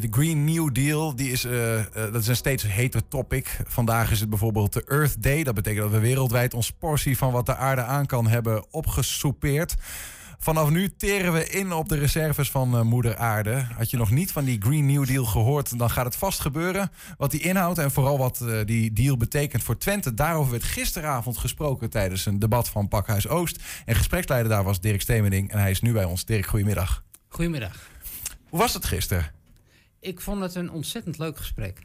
De Green New Deal, die is, uh, uh, dat is een steeds heter topic. Vandaag is het bijvoorbeeld de Earth Day. Dat betekent dat we wereldwijd ons portie van wat de aarde aan kan hebben opgesoupeerd. Vanaf nu teren we in op de reserves van uh, moeder aarde. Had je nog niet van die Green New Deal gehoord, dan gaat het vast gebeuren. Wat die inhoudt en vooral wat die deal betekent voor Twente. Daarover werd gisteravond gesproken tijdens een debat van Pakhuis Oost. En gespreksleider daar was Dirk Stemening en hij is nu bij ons. Dirk, goedemiddag. Goedemiddag. Hoe was het gisteren? Ik vond het een ontzettend leuk gesprek.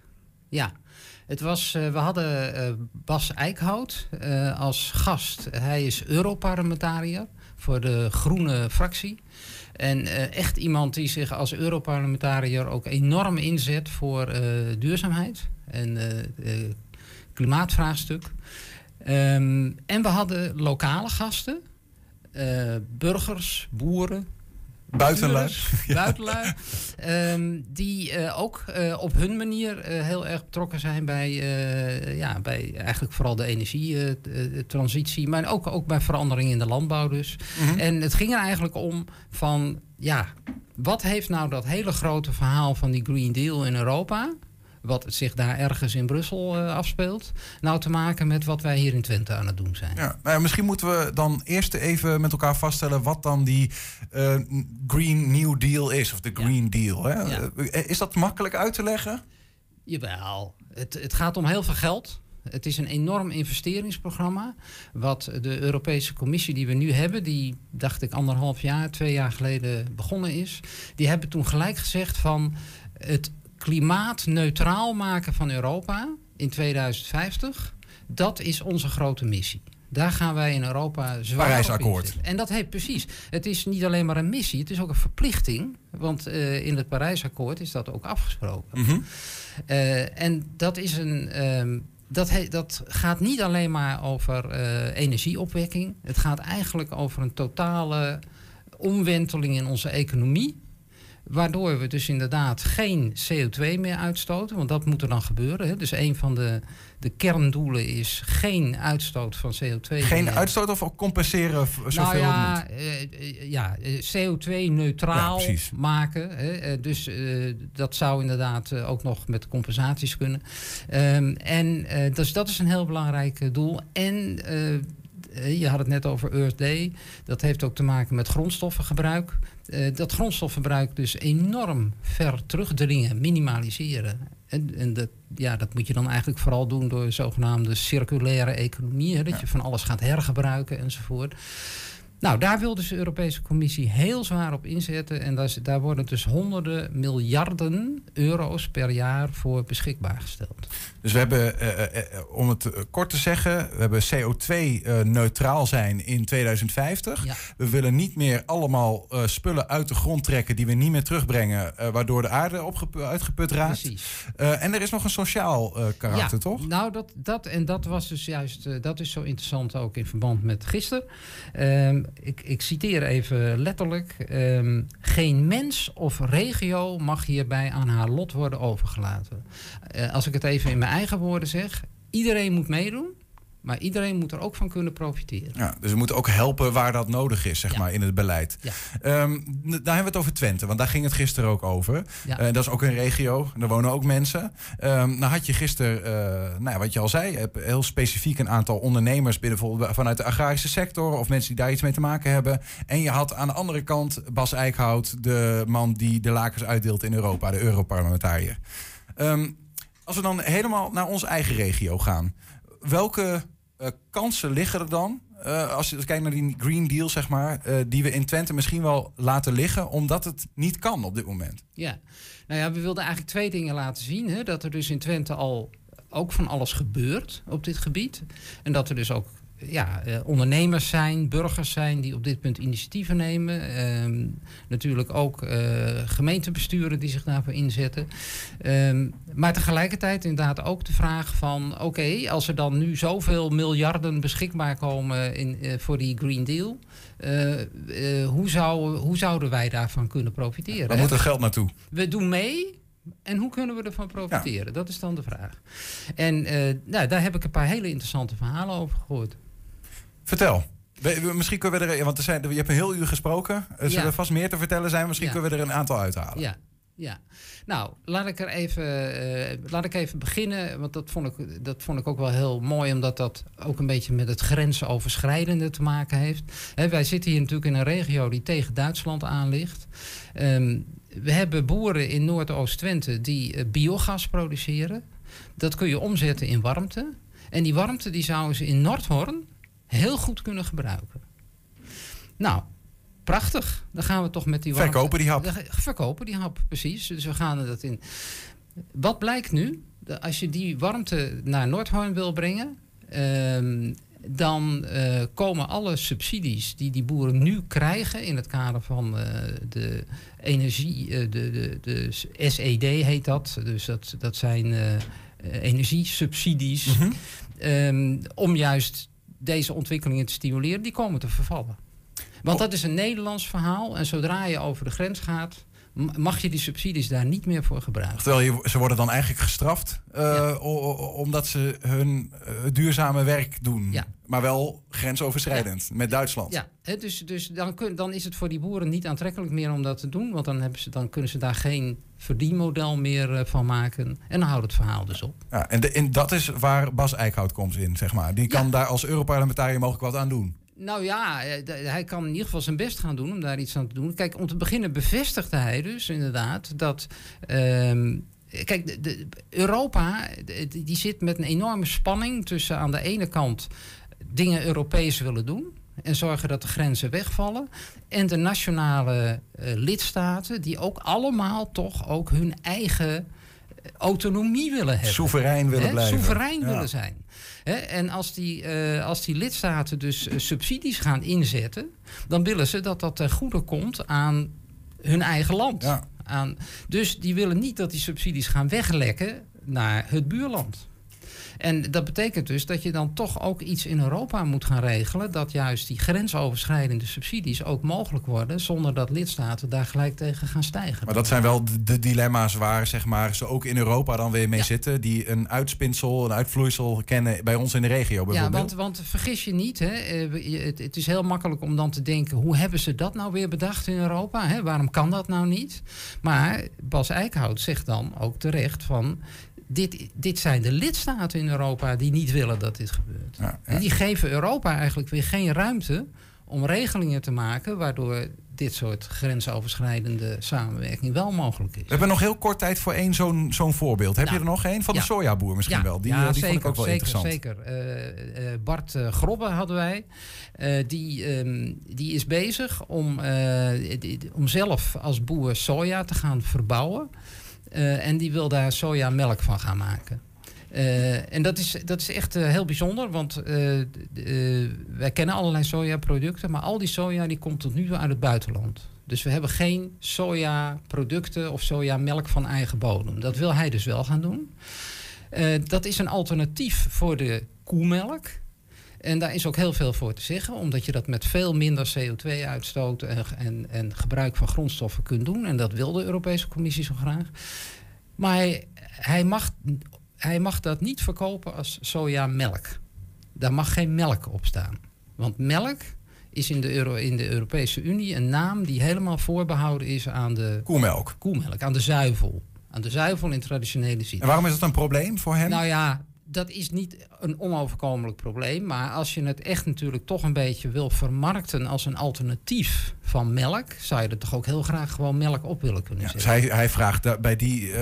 Ja, het was, uh, we hadden uh, Bas Eickhout uh, als gast. Hij is Europarlementariër voor de groene fractie. En echt iemand die zich als Europarlementariër ook enorm inzet voor duurzaamheid en klimaatvraagstuk. Um, en we hadden lokale gasten, burgers, boeren, Buitenlui. Buitenlui. um, die uh, ook uh, op hun manier uh, heel erg betrokken zijn bij, ja, bij eigenlijk vooral de energietransitie. maar ook, ook bij verandering in de landbouw dus. Mm -hmm. En het ging er eigenlijk om van, ja, wat heeft nou dat hele grote verhaal van die Green Deal in Europa wat zich daar ergens in Brussel uh, afspeelt, nou te maken met wat wij hier in Twente aan het doen zijn. Ja, nou ja, misschien moeten we dan eerst even met elkaar vaststellen wat dan die uh, Green New Deal is, of de Green ja. Deal. Hè? Ja. Is dat makkelijk uit te leggen? Jawel, het, het gaat om heel veel geld. Het is een enorm investeringsprogramma. Wat de Europese Commissie die we nu hebben, die dacht ik anderhalf jaar, twee jaar geleden begonnen is, die hebben toen gelijk gezegd van het klimaatneutraal maken van Europa in 2050, dat is onze grote missie. Daar gaan wij in Europa zwaar Parijsakkoord. En dat heet precies. Het is niet alleen maar een missie, het is ook een verplichting. Want uh, in het Parijsakkoord is dat ook afgesproken. Mm -hmm. uh, en dat is een. Um, dat, he, dat gaat niet alleen maar over uh, energieopwekking. Het gaat eigenlijk over een totale omwenteling in onze economie. Waardoor we dus inderdaad geen CO2 meer uitstoten, want dat moet er dan gebeuren. Hè. Dus een van de, de kerndoelen is geen uitstoot van CO2. Geen meer. uitstoot of compenseren zoveel nou ja, uh, ja CO2-neutraal ja, maken. Hè. Dus uh, dat zou inderdaad ook nog met compensaties kunnen. Um, en dus dat is een heel belangrijk doel. En je had het net over Earth Day. Dat heeft ook te maken met grondstoffengebruik. Uh, dat grondstofverbruik dus enorm ver terugdringen, minimaliseren. En, en dat, ja, dat moet je dan eigenlijk vooral doen door zogenaamde circulaire economie. Hè, dat ja. je van alles gaat hergebruiken enzovoort. Nou, daar wil dus de Europese Commissie heel zwaar op inzetten. En daar, daar worden dus honderden miljarden euro's per jaar voor beschikbaar gesteld. Dus we hebben, uh, uh, om het kort te zeggen, we hebben CO2-neutraal zijn in 2050. Ja. We willen niet meer allemaal spullen uit de grond trekken die we niet meer terugbrengen, waardoor de aarde uitgeput raakt. Precies. en er is nog een sociaal karakter, ja, toch? Nou, dat, dat, en dat was dus juist, dat is zo interessant ook in verband met gisteren. Ik, ik, citeer even letterlijk. Um, geen mens of regio mag hierbij aan haar lot worden overgelaten. Uh, als ik het even in mijn eigen woorden zeg. Iedereen moet meedoen. Maar iedereen moet er ook van kunnen profiteren. Ja, dus we moeten ook helpen waar dat nodig is, zeg Ja. maar, in het beleid. Ja. Ehm, daar hebben we het over Twente, want daar ging het gisteren ook over. Ja. Eh, dat is ook een regio, daar wonen ook mensen. Ehm, nou had je gisteren, eh, nou ja, wat je al zei, hebt heel specifiek een aantal ondernemers binnen, bijvoorbeeld vanuit de agrarische sector of mensen die daar iets mee te maken hebben. En je had aan de andere kant Bas Eickhout, de man die de lakens uitdeelt in Europa, de Europarlementariër. Ehm, als we dan helemaal naar onze eigen regio gaan, welke eh, kansen liggen er dan? eh, als je als je kijkt naar die Green Deal, zeg maar, eh, die we in Twente misschien wel laten liggen, omdat het niet kan op dit moment. Ja, nou ja, we wilden eigenlijk twee dingen laten zien. Hè? Dat er dus in Twente al ook van alles gebeurt op dit gebied. En dat er dus ook ja, eh, ondernemers zijn, burgers zijn die op dit punt initiatieven nemen. Ehm, natuurlijk ook eh, gemeentebesturen die zich daarvoor inzetten. Ehm, maar tegelijkertijd inderdaad ook de vraag van... oké, als er dan nu zoveel miljarden beschikbaar komen in, eh, voor die Green Deal... eh, hoe, zou, hoe zouden wij daarvan kunnen profiteren? Waar moet er geld naartoe? we doen mee. En hoe kunnen we ervan profiteren? Dat is dan de vraag. En nou, daar heb ik een paar hele interessante verhalen over gehoord. Vertel. Misschien kunnen we er, want er zijn, je hebt een heel uur gesproken. Er zullen Ja. vast meer te vertellen zijn. Misschien Ja. kunnen we er een aantal uithalen. Ja. Ja, nou, laat ik er even, uh, laat ik even beginnen. Want dat vond, ik, dat vond ik ook wel heel mooi, omdat dat ook een beetje met het grensoverschrijdende te maken heeft. wij zitten hier natuurlijk in een regio die tegen Duitsland aan ligt. Um, we hebben boeren in Noordoost-Twente die uh, biogas produceren. Dat kun je omzetten in warmte. En die warmte die zouden ze in Noordhoorn heel goed kunnen gebruiken. Nou, prachtig. Dan gaan we toch met die warmte... Verkopen die hap. Verkopen die hap, precies. Dus we gaan er dat in. Wat blijkt nu? Als je die warmte naar Noordhoorn wil brengen... Ehm, dan uh, komen alle subsidies die die boeren nu krijgen in het kader van uh, de energie, uh, de, de, de SED heet dat. Dus dat, dat zijn energiesubsidies. Mm um, om juist deze ontwikkelingen te stimuleren, die komen te vervallen. Want oh. dat is een Nederlands verhaal. En zodra je over de grens gaat, mag je die subsidies daar niet meer voor gebruiken. Terwijl je, ze worden dan eigenlijk gestraft uh, omdat ze hun uh, duurzame werk doen. Ja. Maar wel grensoverschrijdend met Duitsland. Ja, dus, dus dan, kun, dan is het voor die boeren niet aantrekkelijk meer om dat te doen. Want dan, hebben ze, dan kunnen ze daar geen verdienmodel meer uh, van maken. En dan houdt het verhaal dus op. Ja, en, de, en dat is waar Bas Eickhout komt in, zeg maar. Die kan daar als Europarlementariër mogelijk wat aan doen. Nou ja, eh, hij kan in ieder geval zijn best gaan doen om daar iets aan te doen. Kijk, om te beginnen bevestigde hij dus inderdaad dat. Ehm, kijk, Europa die zit met een enorme spanning tussen aan de ene kant dingen Europees willen doen en zorgen dat de grenzen wegvallen. En de nationale uh, lidstaten, die ook allemaal toch ook hun eigen autonomie willen hebben. Soeverein willen blijven. Soeverein willen zijn. en als die, uh, als die lidstaten dus uh, subsidies gaan inzetten, dan willen ze dat dat ten goede komt aan hun eigen land. Ja. Aan, dus die willen niet dat die subsidies gaan weglekken naar het buurland. En dat betekent dus dat je dan toch ook iets in Europa moet gaan regelen. Dat juist die grensoverschrijdende subsidies ook mogelijk worden. Zonder dat lidstaten daar gelijk tegen gaan stijgen. Maar dat zijn wel de dilemma's waar zeg maar, ze ook in Europa dan weer mee zitten. Die een uitspinsel, een uitvloeisel kennen bij ons in de regio bijvoorbeeld. Ja, want, want vergis je niet. Hè, eh, het, het, is heel makkelijk om dan te denken. Hoe hebben ze dat nou weer bedacht in Europa? Hè? Waarom kan dat nou niet? Maar Bas Eickhout zegt dan ook terecht van dit, dit zijn de lidstaten in Europa die niet willen dat dit gebeurt. En die geven Europa eigenlijk weer geen ruimte om regelingen te maken waardoor dit soort grensoverschrijdende samenwerking wel mogelijk is. We hebben nog heel kort tijd voor één zo'n zo'n voorbeeld. Heb je er nog één? Van de sojaboer misschien wel. Die, ja, die zeker, vond ik ook wel zeker, interessant. Zeker. Uh, uh, Bart uh, Grobbe hadden wij. die, um, die is bezig om, om zelf als boer soja te gaan verbouwen. Uh, en die wil daar sojamelk van gaan maken. Uh, en dat is, dat is echt uh, heel bijzonder, want wij kennen allerlei sojaproducten, maar al die soja die komt tot nu toe uit het buitenland. Dus we hebben geen sojaproducten of sojamelk van eigen bodem. Dat wil hij dus wel gaan doen. dat is een alternatief voor de koemelk. En daar is ook heel veel voor te zeggen, omdat je dat met veel minder CO2-uitstoot en, en, en, gebruik van grondstoffen kunt doen. En dat wil de Europese Commissie zo graag. Maar hij, hij, mag, hij mag dat niet verkopen als sojamelk. Daar mag geen melk op staan. Want melk is in de, Euro, in de Europese Unie een naam die helemaal voorbehouden is aan de koemelk. koemelk aan de zuivel. Aan de zuivel in traditionele zin. En waarom is dat een probleem voor hem? Nou ja, dat is niet een onoverkomelijk probleem. Maar als je het echt natuurlijk toch een beetje wil vermarkten als een alternatief van melk, zou je er toch ook heel graag gewoon melk op willen kunnen zetten. Ja, dus hij, hij vraagt bij, die, uh,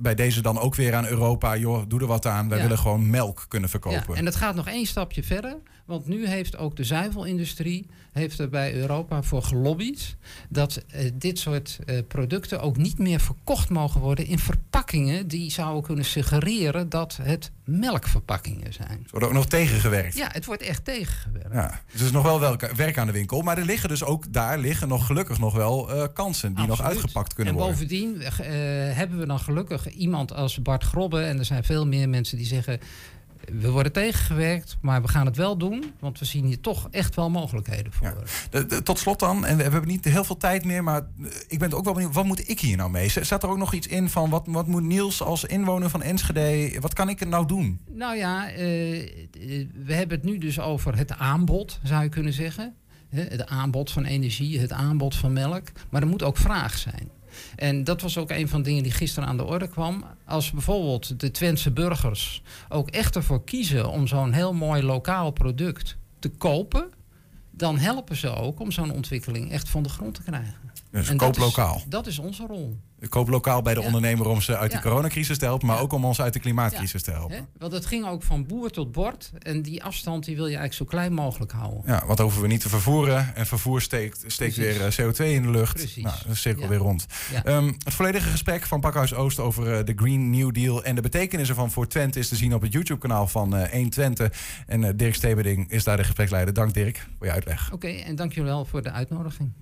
bij deze dan ook weer aan Europa: joh, doe er wat aan. Wij willen gewoon melk kunnen verkopen. Ja, en het gaat nog één stapje verder. Want nu heeft ook de zuivelindustrie heeft er bij Europa voor gelobbyd dat uh, dit soort uh, producten ook niet meer verkocht mogen worden in verpakkingen die zouden kunnen suggereren dat het melkverpakkingen zijn. Wordt ook nog tegengewerkt. Ja, het wordt echt tegengewerkt. Ja, dus er is nog wel werk aan de winkel. Maar er liggen dus ook daar liggen nog gelukkig nog wel uh, kansen die nog uitgepakt kunnen worden. En bovendien hebben we dan gelukkig iemand als Bart Grobbe. En er zijn veel meer mensen die zeggen we worden tegengewerkt, maar we gaan het wel doen. Want we zien hier toch echt wel mogelijkheden voor. tot slot dan, en we hebben niet heel veel tijd meer, maar ik ben ook wel benieuwd, wat moet ik hier nou mee? Zat er ook nog iets in van wat, wat moet Niels als inwoner van Enschede, wat kan ik er nou doen? Nou ja, uh, we hebben het nu dus over het aanbod, zou je kunnen zeggen. Het aanbod van energie, het aanbod van melk. Maar er moet ook vraag zijn. En dat was ook een van de dingen die gisteren aan de orde kwam. Als bijvoorbeeld de Twentse burgers ook echt ervoor kiezen om zo'n heel mooi lokaal product te kopen, dan helpen ze ook om zo'n ontwikkeling echt van de grond te krijgen. Dus koop lokaal. dat is onze rol. Koop lokaal bij de ondernemer om ze uit de coronacrisis te helpen, maar ook om ons uit de klimaatcrisis te helpen. Want het ging ook van boer tot bord. En die afstand die wil je eigenlijk zo klein mogelijk houden. Ja, wat hoeven we niet te vervoeren. En vervoer steekt, steekt weer eh, CO2 in de lucht. Precies. Nou, de cirkel weer rond. Um, het volledige gesprek van Pakhuis Oost over uh, de Green New Deal en de betekenis ervan voor Twente is te zien op het YouTube-kanaal van uh, eh, 1 Twente. En Dirk Stebeding is daar de gespreksleider. Dank Dirk voor je uitleg. Oké, en dank jullie wel voor de uitnodiging.